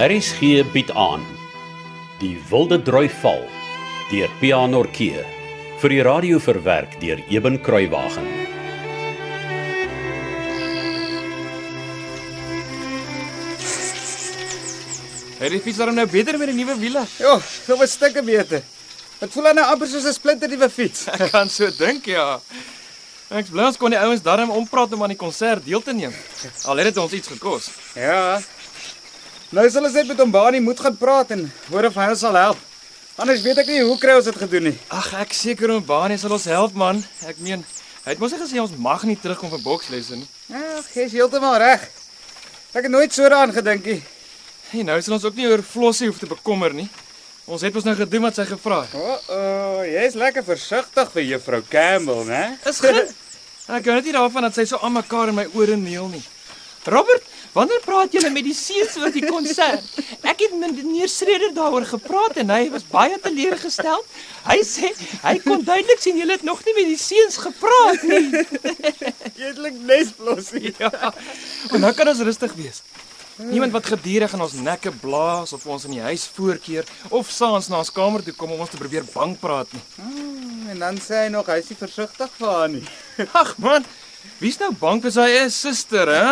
RSG bied aan Die Wilde Droi Val deur Pianorkee vir die radio verwerk deur Eben Kruiwagen. Het die fiets daarom nou beter met die nuwe wiele? Ja, so 'n stukke beter. Dit voel nou amper soos 'n splinternuwe fiets. Ek kan so dink, ja. Ek bly ons kon die ouens darm ompraat om aan die konsert deel te neem. Al het dit ons iets gekos. Ja. Nou sal ons net met hom Bani moet gaan praat en hoor of hy ons sal help. Anders weet ek nie hoe kry ons dit gedoen nie. Ag, ek seker om Bani sal ons help, man. Ek meen, hy het mos gesê ons mag nie terugkom vir bokslesse nie. Ja, jy's heeltemal reg. Ek het nooit so daaraan gedink nie. Hey, nou sal ons ook nie oor Flossie hoef te bekommer nie. Ons het mos nou gedoen wat sy gevra het. O, oh, oh, jy's lekker versigtig vir juffrou Campbell, né? Is goed. Ek gou net nie daarvan dat sy so aan mekaar in my ore neel nie. Robert, wanneer praat julle met die seuns oor die konsert? Ek het met meneer Schreder daaroor gepraat en hy was baie teleurgestel. Hy sê hy kon duidelik sien julle het nog nie met die seuns gepraat nie. Eintlik nes Flossie. Ja. En nou kan ons rustig wees. Niemand wat gedurig in ons nekke blaas of ons in die huis voorkeer of saans na ons kamer toe kom om ons te probeer bang praat nie. Hmm, en dan sê hy nog hy's nie versigtig vir haar nie. Ag man, wie's nou bang vir sy eie suster, hè?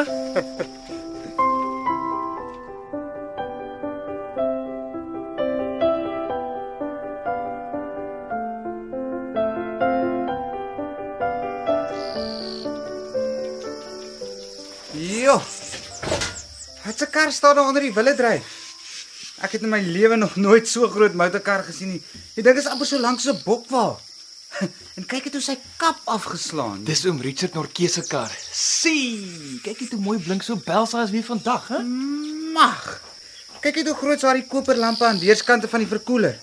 Jo. Wat 'n kar staan onder die wille dryf. Ek het in my lewe nog nooit so groot motorkar gesien nie. Die ding is amper so lank so 'n bokwa. En kyk net hoe sy kap afgeslaan. Dis oom Richard Norke se kar. Sien, kyk net hoe mooi blink so Belsa as wie vandag, hè? mag. Kyk net hoe groot is haar die koperlampe aan weerskante van die verkoeler.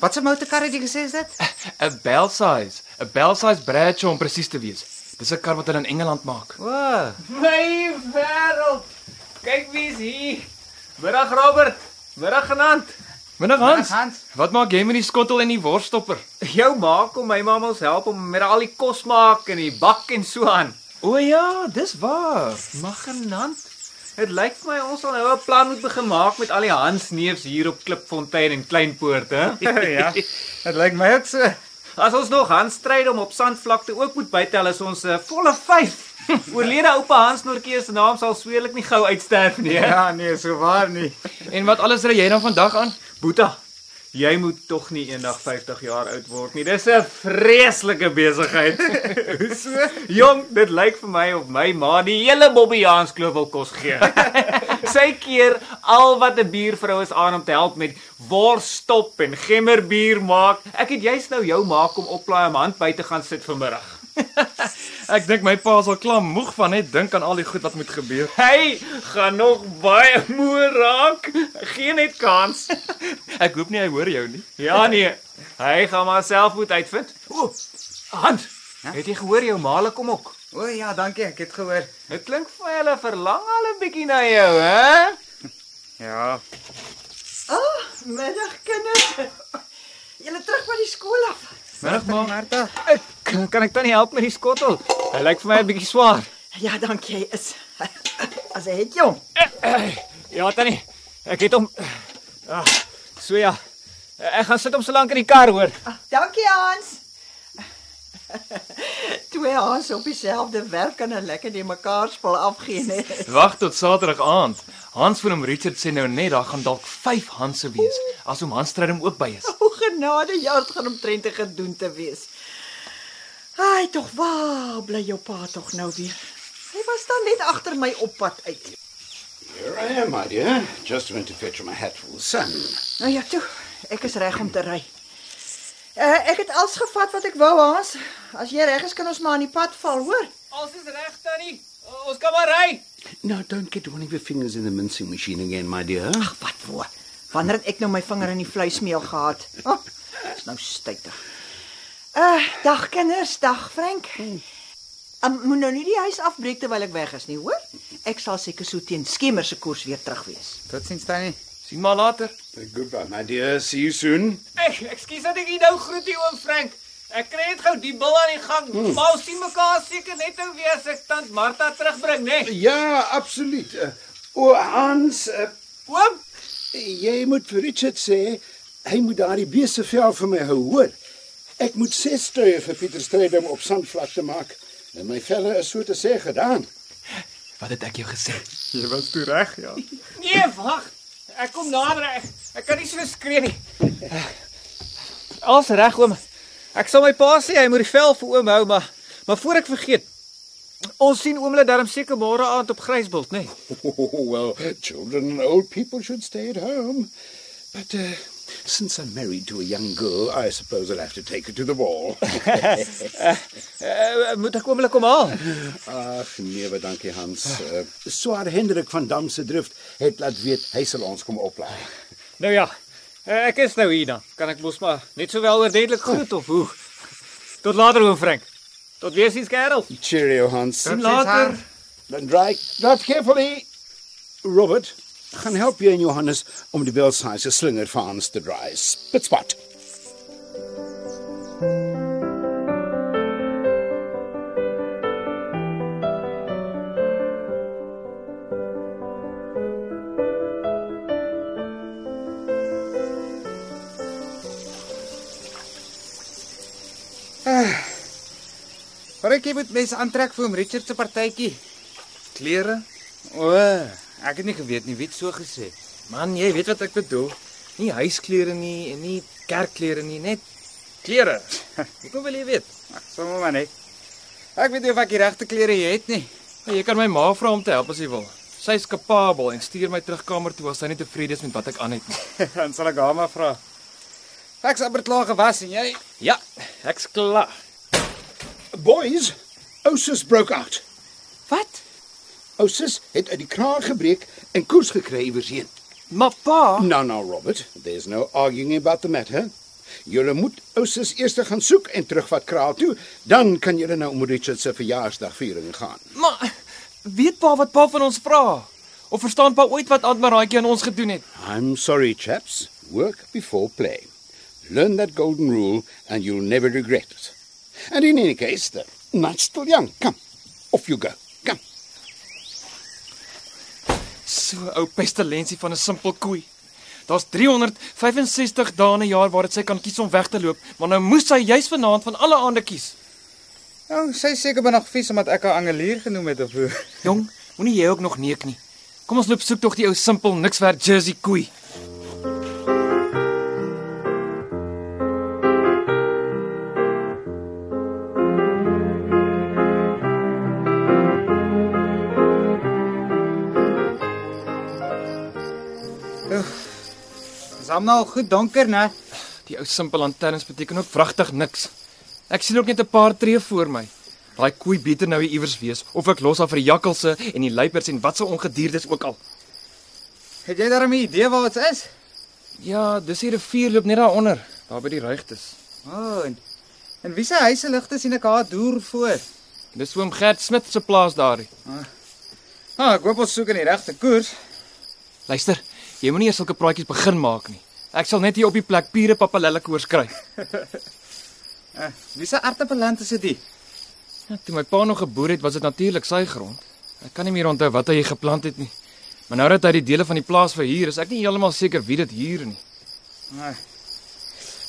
Wat 'n motorkar het jy gesê is dit? 'n Bell size, 'n Bell size Bradshaw om presies te wees. Dis 'n kar wat hulle in Engeland maak. O, My wêreld. Kyk wie's hier. Middag Robert. Middag genant. Middag Hans. Hans. Wat maak jy met die skottel en die worstopper? Jou ma kom my mamma ons help om met al die kos maak en die bak en so aan. O ja, dis waar. Mag genant. Dit lyk vir my ons sal nou 'n plan moet begin maak met al die Hans neefs hier op Klipfontein en Kleinpoort, hè? ja. Dit lyk my ook so. As ons nog Hans stryd om op sandvlakte ook moet bytel is ons 'n uh, volle 5. Oorlede oupa Hans Noortjie se naam sal sweerlik nie gou uitsterf nie. hè? Ja, nee, so waar nie. En wat alles ry jy dan vandag aan? Boeta, jy moet tog nie eendag 50 jaar oud word nie. Dis 'n vreeslike besigheid. So. Jong, dit lyk vir my of my ma die hele Bobbejans kloof wil kos gee. Sy keer al wat 'n buurvrou is aan om te help met worstop en gemmerbier maak. Ek het juist nou jou ma kom oplaai om hand by te gaan sit vanmiddag. Ek dink my pa sal klam moeg van net dink aan al die goed wat moet gebeur. Hy gaan nog baie moe raak. Geen net kans. Ek hoop nie hy hoor jou nie. Ja nee, hy gaan maar self moet uitvind. O, Hans, Ja? het jy gehoor jou maale kom ook? O ja, dankie, ek het gehoor. Dit klink vir hulle verlang al 'n bietjie na jou, hè? Ja. Middag kinders. Julle terug by die skool af. Middag ma. Martha. Ek kan ek tannie help met die skottel? Hy lyk vir my 'n bietjie swaar. Ja, dankie. Is as hy het jong. Ja, tannie. Ek het hom Ah, so ja. Ek gaan sit hom so lank in die kar, hoor. Ah, Dankie Hans. Twee Hans op dieselfde werk kan 'n lekker die mekaar spul afgee, né? Wag tot Saterdag aand. Hans van hom Richard sê nou net daar gaan dalk 5 Hanse wees as hom Hans Strydom ook by is. O genade, ja, dit gaan omtrent te gedoen te wees. Ai, tog waar bly jou pa tog nou weer? Hy was dan net agter my op pad uit. Here I am, my dear. Just went to fetch my hat for the sun. Nou ja, toe. Ek is reg om te ry. Uh, ek het alles gevat wat ek wou, Hans. As jy reg is, kan ons maar aan die pad val, hoor? Ons is reg, tannie. Ons kan maar ry. Now, don't get one of your fingers in the mincing machine again, my dear. Ag, wat voor. Wanneer het ek nou my vinger in die vleismeel gehad? Oh, is nou stytig. Uh, dag kinders, dag Frank. Um, moet nou nie die huis afbreek terwyl ek weg is nie, hoor? Ek sal seker so teen skemer se koers weer terug wees. Totsiens Tannie. Sien maar later. Goodbye, my dear. See you soon. Ek ekskuus dat ek u nou groet hier oom Frank. Ek kry net gou die bil aan die gang. Hmm. Maar ons sien mekaar seker net nou weer as ek tant Martha terugbring, né? Nee? Ja, absoluut. Uh, o, Hans, uh, Oom, Jy moet vir Richard sê hy moet daardie beeste vel vir my hou, hoor. Ek moet ses struie vir Pieter Strydom op sandvlakte maak. En my velle is so te sê gedaan. Wat het ek jou gesê? Jy was toe reg, ja. Nee, wag. Ek kom nader. Ek, ek kan nie so skree nie. Als reg oom. Ek sal my pa sê hy moet die vel vir oom hou, maar maar voor ek vergeet. Ons sien oom hulle darm seker môre aand op Grysbult, nê? Nee? Oh, well, children and old people should stay at home. But uh, since I'm married to a young girl, I suppose I'll have to take her to the ball. Uh, moet ek oom hulle kom haal? Ag nee, wat dankie Hans. Uh, Swaar Hendrik van Dam se drift het laat weet hy sal ons kom oplaai. Nou ja. Uh, ek is nou hier dan. Kan ek mos maar net sowel oordentlik groet of hoe? Tot later oom Frank. Tot weer sins kerel. Cheerio Hans. Sien later. Dan dry. Drive carefully. Robert, gaan help jy en Johannes om die welsize slinger vir Hans te dry. Spitspot. Wat ek jy moet mense aantrek vir hom Richard se partytjie. Klere? O, ek het nie geweet nie, wie het so gesê. Man, jy weet wat ek bedoel. Nie huisklere nie en nie kerkklere nie, net klere. Hoekom wil jy weet? Ag, sommer maar net. Ek weet nie of ek die regte klere het nie. Jy kan my ma vra om te help as jy wil. Sy is kapabel en stuur my terug kamer toe as sy nie tevrede is met wat ek aan het nie. Dan sal ek haar maar vra. Ek's amper klaar gewas en jy? Ja, ek's klaar. Boys, Osis broke out. Wat? Osis het uit die kraag gebreek en koers gekry iewers heen. Maar pa, Now now Robert, there's no arguing about the matter. Julle moet Osis eers gaan soek en terugvat kraal toe, dan kan julle nou om Richard se verjaarsdagviering gaan. maar weet pa wat pa van ons vra? Of verstaan pa ooit wat Aunt Maraitjie aan ons gedoen het? I'm sorry chaps, work before play. Learn that golden rule and you'll never regret it. And in any case, the night's still young. Come, off you go. So ou pestilensie van 'n simpel koei. Daar's 365 dae in 'n jaar waar dit sy kan kies om weg te loop, maar nou moes sy juis vanaand van alle aande kies. Nou, sy seker binne vies omdat ek haar angelier genoem het of hoe. Jong, moenie jy ook nog neek nie. Kom ons loop soek tog die ou simpel niks werd Jersey koei. Almal goed donker, né? Die ou simpel lanterns beteken ook vragtig niks. Ek sien ook net 'n paar tree voor my. Daai koei beter nou iewers wees of ek los haar vir die jakkalse en die luiperds en wat se ongediertes ook al. Het jy daarmee 'n idee waar dit is? Ja, dis hier 'n rivier loop net daaronder, daar by die ruigtes. O, oh, en en wie se huise ligte sien ek haar deur voor? Dis oom Gert Smit se plaas daarie. Ah, ek hoop ons soek in die regte koers. Luister, jy moenie eers sulke praatjies begin maak nie. Ek sal net hier op die plek pure papalelle koers kry. Wie se aardappelland is dit? Ja, toe my pa nog geboer het, was dit natuurlik sy grond. Ek kan nie meer onthou wat hy geplant het nie. Maar nou dat hy die dele van die plaas verhuur, is ek nie heeltemal seker wie dit huur nie.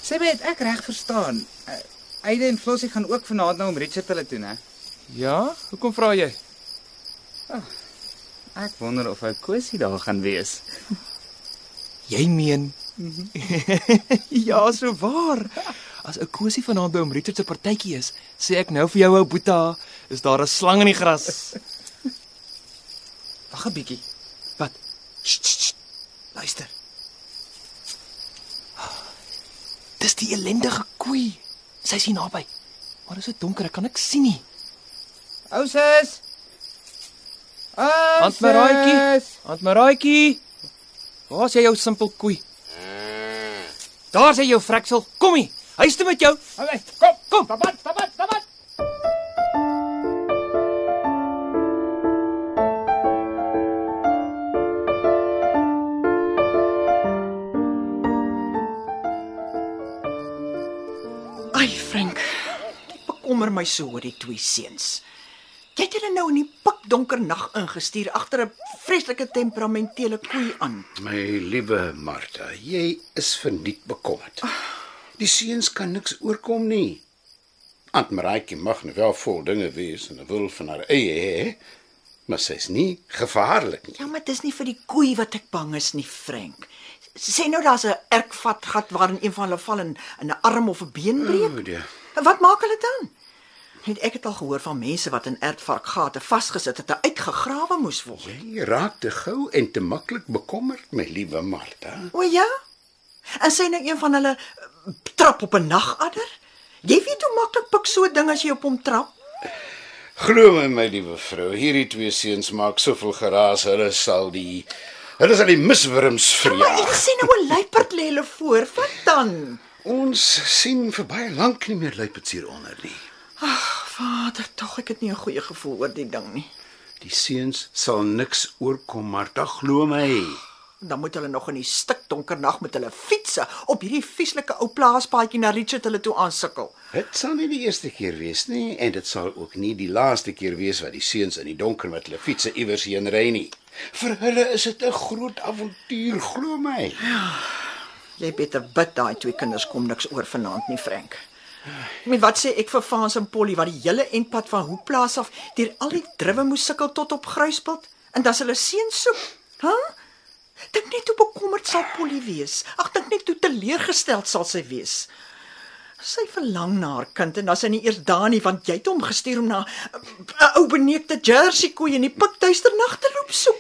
Sê my, het ek reg verstaan? Uh, Eide en Flossie gaan ook vanaand nou om Richard hulle toe, né? Ja, hoekom vra jy? Ek wonder of hy Kosie daar gaan wees. Jy meen? ja, so waar. As 'n kosie vanaand by oom Richard se partytjie is, sê ek nou vir jou ou Boeta, is daar 'n slang in die gras. Wag 'n bietjie. Wat? Sst, sst, sst. Luister. Dis die ellendige koei. Sy is hier naby. Maar dit is so donker, ek kan niks sien nie. Ou sis. Aunt Maraitjie. Aunt Maraitjie. Waar's jy jou simpel koei? Daar's hy jou freksel. Kom hier. Huis toe met jou. Kom, kom, tabat, tabat, tabat. Ai, Frank. Ek bekommer my so oor die twee seuns. Jy het hulle nou in die pikdonker nag ingestuur agter 'n vreeslike temperamentele koei aan. My liewe Martha, jy is verniet bekommerd. Die seuns kan niks oorkom nie. Aunt Maraaitjie mag nou wel vol dinge wees en 'n wil van haar eie hê, maar sy's nie gevaarlik nie. Ja, maar dis nie vir die koei wat ek bang is nie, Frank. Sê nou daar's 'n erkvat gat waarin een van hulle val en 'n arm of 'n been breek. O, die. En wat maak hulle dan? Net ek het al gehoor van mense wat in ertvarkgate vasgesit het en uitgegrawe moes word. Jy raak te gou en te maklik bekommerd, my liewe Martha. O ja? En sê nou een van hulle eh, trap op 'n nagadder? Jy weet hoe maklik pik so 'n ding as jy op hom trap. Glo my, my liewe vrou, hierdie twee seuns maak soveel geraas, hulle sal die hulle sal die miswurms Maar verjaag. ek sien nou 'n luiperd lê hulle voor. Wat dan? Ons sien vir baie lank nie meer luiperds hier onder nie. Vader, tog ek het nie 'n goeie gevoel oor die ding nie. Die seuns sal niks oorkom, Martha, glo my. Dan moet hulle nog in die stikdonker nag met hulle fietsse op hierdie vieslike ou plaaspaadjie na Richard hulle toe aansukkel. Dit sal nie die eerste keer wees nie en dit sal ook nie die laaste keer wees wat die seuns in die donker met hulle fietsse iewers heen ry nie. Vir hulle is dit 'n groot avontuur, glo my. Jy beter bid daai twee kinders kom niks oor vanaand nie, Frank. Met wat sê ek vir Frans en Polly wat die hele eindpad van Hoeplaas af deur al die druwe moes sukkel tot op Gruispelt en dan hulle seun soek. H? Huh? Dink net hoe bekommerd sal Polly wees. Ag dink net hoe teleurgesteld sal sy wees. Sy verlang na haar kind en dan sy nie eers daar nie want jy het hom gestuur om na 'n ou beneekte Jersey koei in die pikduister nag te loop soek.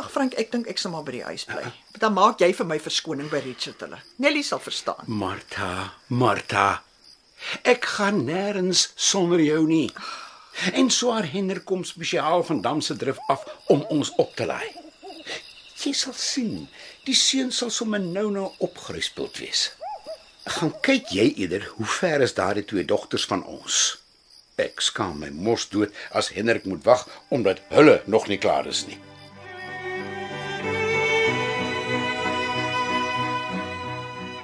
Ag Frank, ek dink ek sal maar by die huis bly. Dan maak jy vir my verskoning by Richard hulle. Nelly sal verstaan. Martha, Martha. Ek gaan nêrens sonder jou nie. En swaar Henner kom spesiaal van Dam se drif af om ons op te laai. Jy sal sien, die seun sal sommer nou nou opgeruspeld wees. Gaan kyk jy eerder hoe ver is daardie twee dogters van ons. Ek skaam my mos dood as Hendrik moet wag omdat hulle nog nie klaar is nie.